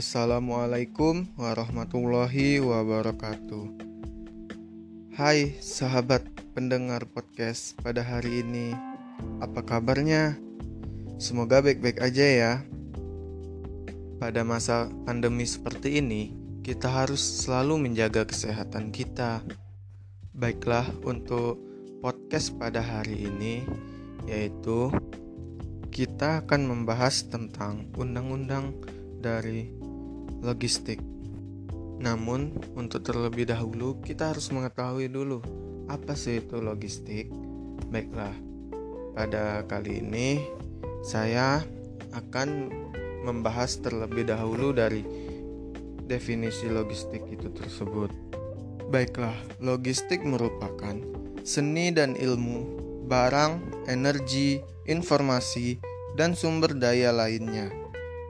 Assalamualaikum warahmatullahi wabarakatuh. Hai sahabat pendengar podcast pada hari ini, apa kabarnya? Semoga baik-baik aja ya. Pada masa pandemi seperti ini, kita harus selalu menjaga kesehatan kita. Baiklah, untuk podcast pada hari ini, yaitu kita akan membahas tentang undang-undang dari logistik. Namun, untuk terlebih dahulu, kita harus mengetahui dulu apa sih itu logistik. Baiklah, pada kali ini saya akan membahas terlebih dahulu dari definisi logistik itu tersebut. Baiklah, logistik merupakan seni dan ilmu, barang, energi, informasi, dan sumber daya lainnya,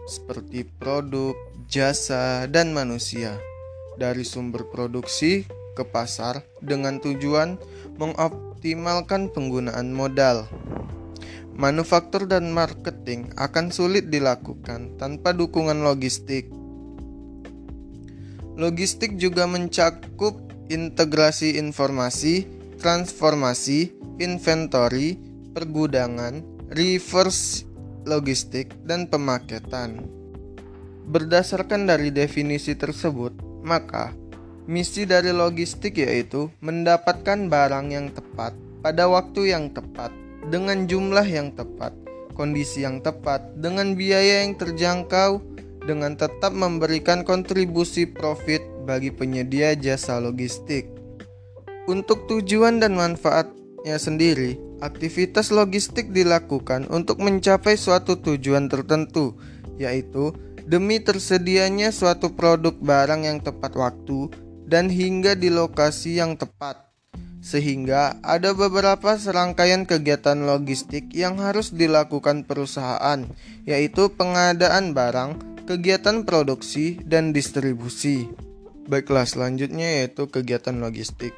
seperti produk, jasa, dan manusia, dari sumber produksi ke pasar dengan tujuan mengoptimalkan penggunaan modal. Manufaktur dan marketing akan sulit dilakukan tanpa dukungan logistik. Logistik juga mencakup integrasi informasi, transformasi, inventory, pergudangan, reverse logistik, dan pemaketan. Berdasarkan dari definisi tersebut, maka misi dari logistik yaitu mendapatkan barang yang tepat pada waktu yang tepat dengan jumlah yang tepat, kondisi yang tepat, dengan biaya yang terjangkau, dengan tetap memberikan kontribusi profit bagi penyedia jasa logistik. Untuk tujuan dan manfaatnya sendiri, aktivitas logistik dilakukan untuk mencapai suatu tujuan tertentu, yaitu demi tersedianya suatu produk barang yang tepat waktu dan hingga di lokasi yang tepat. Sehingga ada beberapa serangkaian kegiatan logistik yang harus dilakukan perusahaan, yaitu pengadaan barang, kegiatan produksi, dan distribusi. Baiklah, selanjutnya yaitu kegiatan logistik.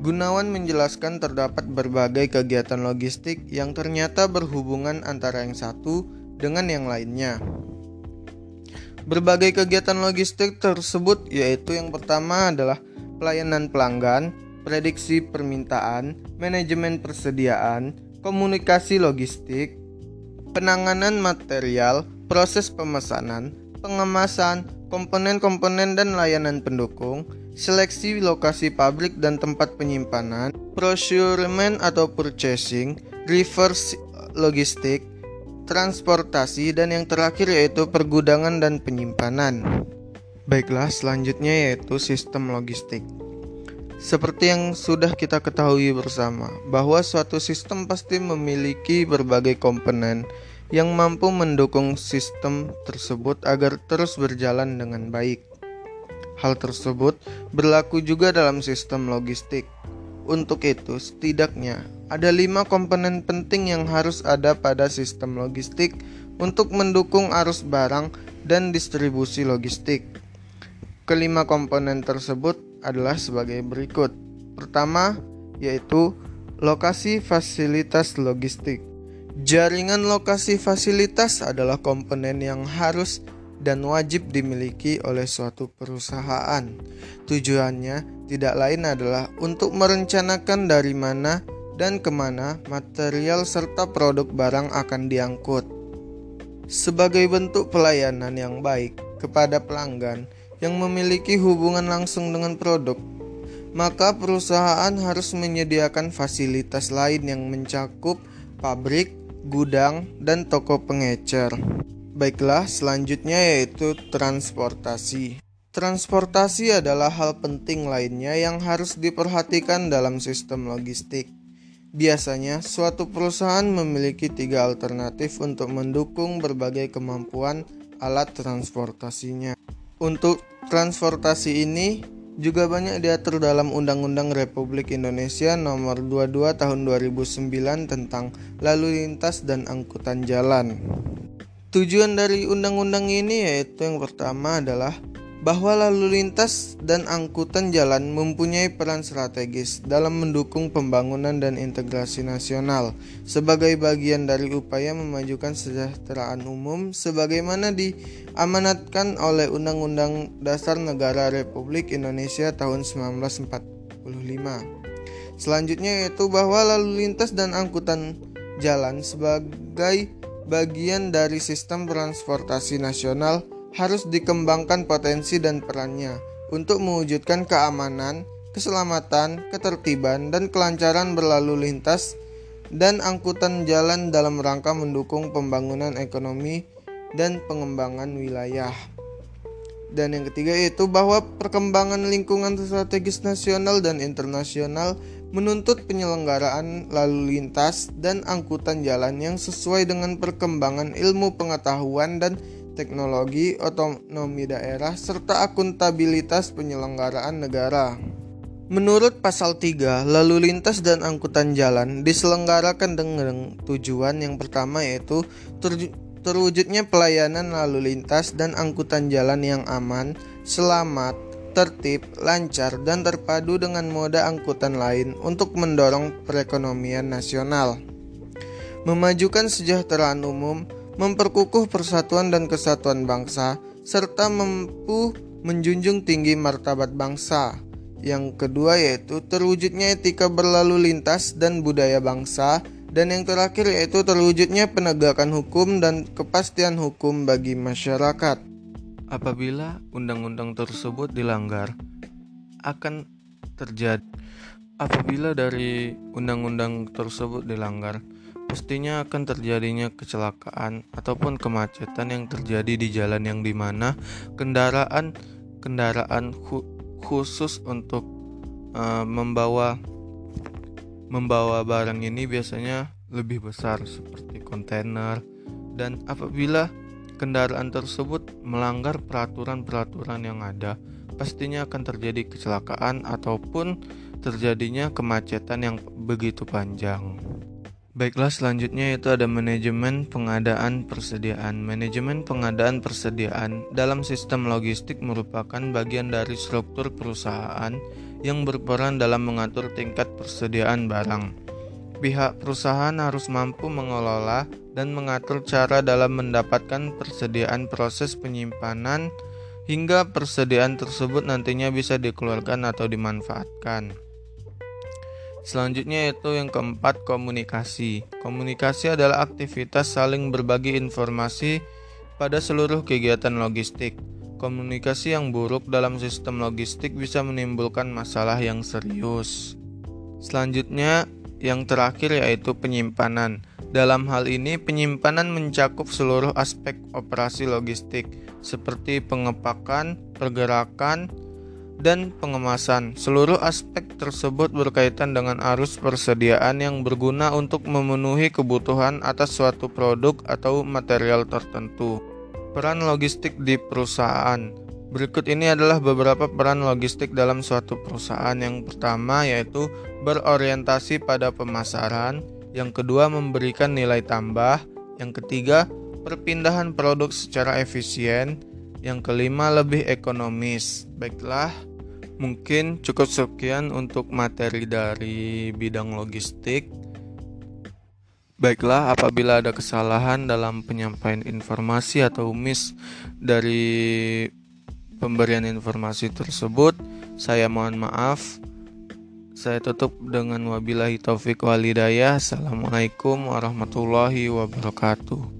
Gunawan menjelaskan terdapat berbagai kegiatan logistik yang ternyata berhubungan antara yang satu dengan yang lainnya. Berbagai kegiatan logistik tersebut yaitu yang pertama adalah pelayanan pelanggan, prediksi permintaan, manajemen persediaan, komunikasi logistik, penanganan material, proses pemesanan, pengemasan, komponen-komponen dan layanan pendukung, seleksi lokasi pabrik dan tempat penyimpanan, procurement atau purchasing, reverse logistik, transportasi, dan yang terakhir yaitu pergudangan dan penyimpanan. Baiklah, selanjutnya yaitu sistem logistik. Seperti yang sudah kita ketahui bersama, bahwa suatu sistem pasti memiliki berbagai komponen yang mampu mendukung sistem tersebut agar terus berjalan dengan baik. Hal tersebut berlaku juga dalam sistem logistik. Untuk itu, setidaknya ada lima komponen penting yang harus ada pada sistem logistik untuk mendukung arus barang dan distribusi logistik. Kelima komponen tersebut adalah sebagai berikut. Pertama, yaitu lokasi fasilitas logistik. Jaringan lokasi fasilitas adalah komponen yang harus dan wajib dimiliki oleh suatu perusahaan. Tujuannya tidak lain adalah untuk merencanakan dari mana dan ke mana material serta produk barang akan diangkut. Sebagai bentuk pelayanan yang baik kepada pelanggan yang memiliki hubungan langsung dengan produk, maka perusahaan harus menyediakan fasilitas lain yang mencakup pabrik, gudang, dan toko pengecer. Baiklah, selanjutnya yaitu transportasi. Transportasi adalah hal penting lainnya yang harus diperhatikan dalam sistem logistik. Biasanya, suatu perusahaan memiliki tiga alternatif untuk mendukung berbagai kemampuan alat transportasinya. Untuk transportasi ini juga banyak diatur dalam Undang-Undang Republik Indonesia Nomor 22 Tahun 2009 tentang Lalu Lintas dan Angkutan Jalan. Tujuan dari undang-undang ini yaitu yang pertama adalah bahwa lalu lintas dan angkutan jalan mempunyai peran strategis dalam mendukung pembangunan dan integrasi nasional sebagai bagian dari upaya memajukan kesejahteraan umum sebagaimana diamanatkan oleh Undang-Undang Dasar Negara Republik Indonesia tahun 1945. Selanjutnya yaitu bahwa lalu lintas dan angkutan jalan sebagai bagian dari sistem transportasi nasional harus dikembangkan potensi dan perannya untuk mewujudkan keamanan, keselamatan, ketertiban, dan kelancaran berlalu lintas dan angkutan jalan dalam rangka mendukung pembangunan ekonomi dan pengembangan wilayah. Dan yang ketiga yaitu bahwa perkembangan lingkungan strategis nasional dan internasional menuntut penyelenggaraan lalu lintas dan angkutan jalan yang sesuai dengan perkembangan ilmu pengetahuan dan teknologi, otonomi daerah, serta akuntabilitas penyelenggaraan negara. Menurut pasal 3, lalu lintas dan angkutan jalan diselenggarakan dengan tujuan yang pertama yaitu terwujudnya pelayanan lalu lintas dan angkutan jalan yang aman, selamat, tertib, lancar, dan terpadu dengan moda angkutan lain untuk mendorong perekonomian nasional. Memajukan sejahteraan umum, memperkukuh persatuan dan kesatuan bangsa, serta mampu menjunjung tinggi martabat bangsa. Yang kedua yaitu terwujudnya etika berlalu lintas dan budaya bangsa, dan yang terakhir yaitu terwujudnya penegakan hukum dan kepastian hukum bagi masyarakat. Apabila undang-undang tersebut dilanggar, akan terjadi apabila dari undang-undang tersebut dilanggar, pastinya akan terjadinya kecelakaan ataupun kemacetan yang terjadi di jalan yang di mana kendaraan kendaraan khusus untuk uh, membawa membawa barang ini biasanya lebih besar seperti kontainer dan apabila kendaraan tersebut melanggar peraturan-peraturan yang ada pastinya akan terjadi kecelakaan ataupun terjadinya kemacetan yang begitu panjang. Baiklah selanjutnya itu ada manajemen pengadaan persediaan. Manajemen pengadaan persediaan dalam sistem logistik merupakan bagian dari struktur perusahaan yang berperan dalam mengatur tingkat persediaan barang. Pihak perusahaan harus mampu mengelola dan mengatur cara dalam mendapatkan persediaan proses penyimpanan hingga persediaan tersebut nantinya bisa dikeluarkan atau dimanfaatkan. Selanjutnya yaitu yang keempat komunikasi. Komunikasi adalah aktivitas saling berbagi informasi pada seluruh kegiatan logistik. Komunikasi yang buruk dalam sistem logistik bisa menimbulkan masalah yang serius. Selanjutnya yang terakhir yaitu penyimpanan. Dalam hal ini penyimpanan mencakup seluruh aspek operasi logistik seperti pengepakan, pergerakan, dan pengemasan. Seluruh aspek tersebut berkaitan dengan arus persediaan yang berguna untuk memenuhi kebutuhan atas suatu produk atau material tertentu. Peran logistik di perusahaan. Berikut ini adalah beberapa peran logistik dalam suatu perusahaan. Yang pertama yaitu berorientasi pada pemasaran, yang kedua memberikan nilai tambah, yang ketiga perpindahan produk secara efisien, yang kelima lebih ekonomis. Baiklah, Mungkin cukup sekian untuk materi dari bidang logistik. Baiklah, apabila ada kesalahan dalam penyampaian informasi atau miss dari pemberian informasi tersebut, saya mohon maaf. Saya tutup dengan wabillahi taufik walidayah. Assalamualaikum warahmatullahi wabarakatuh.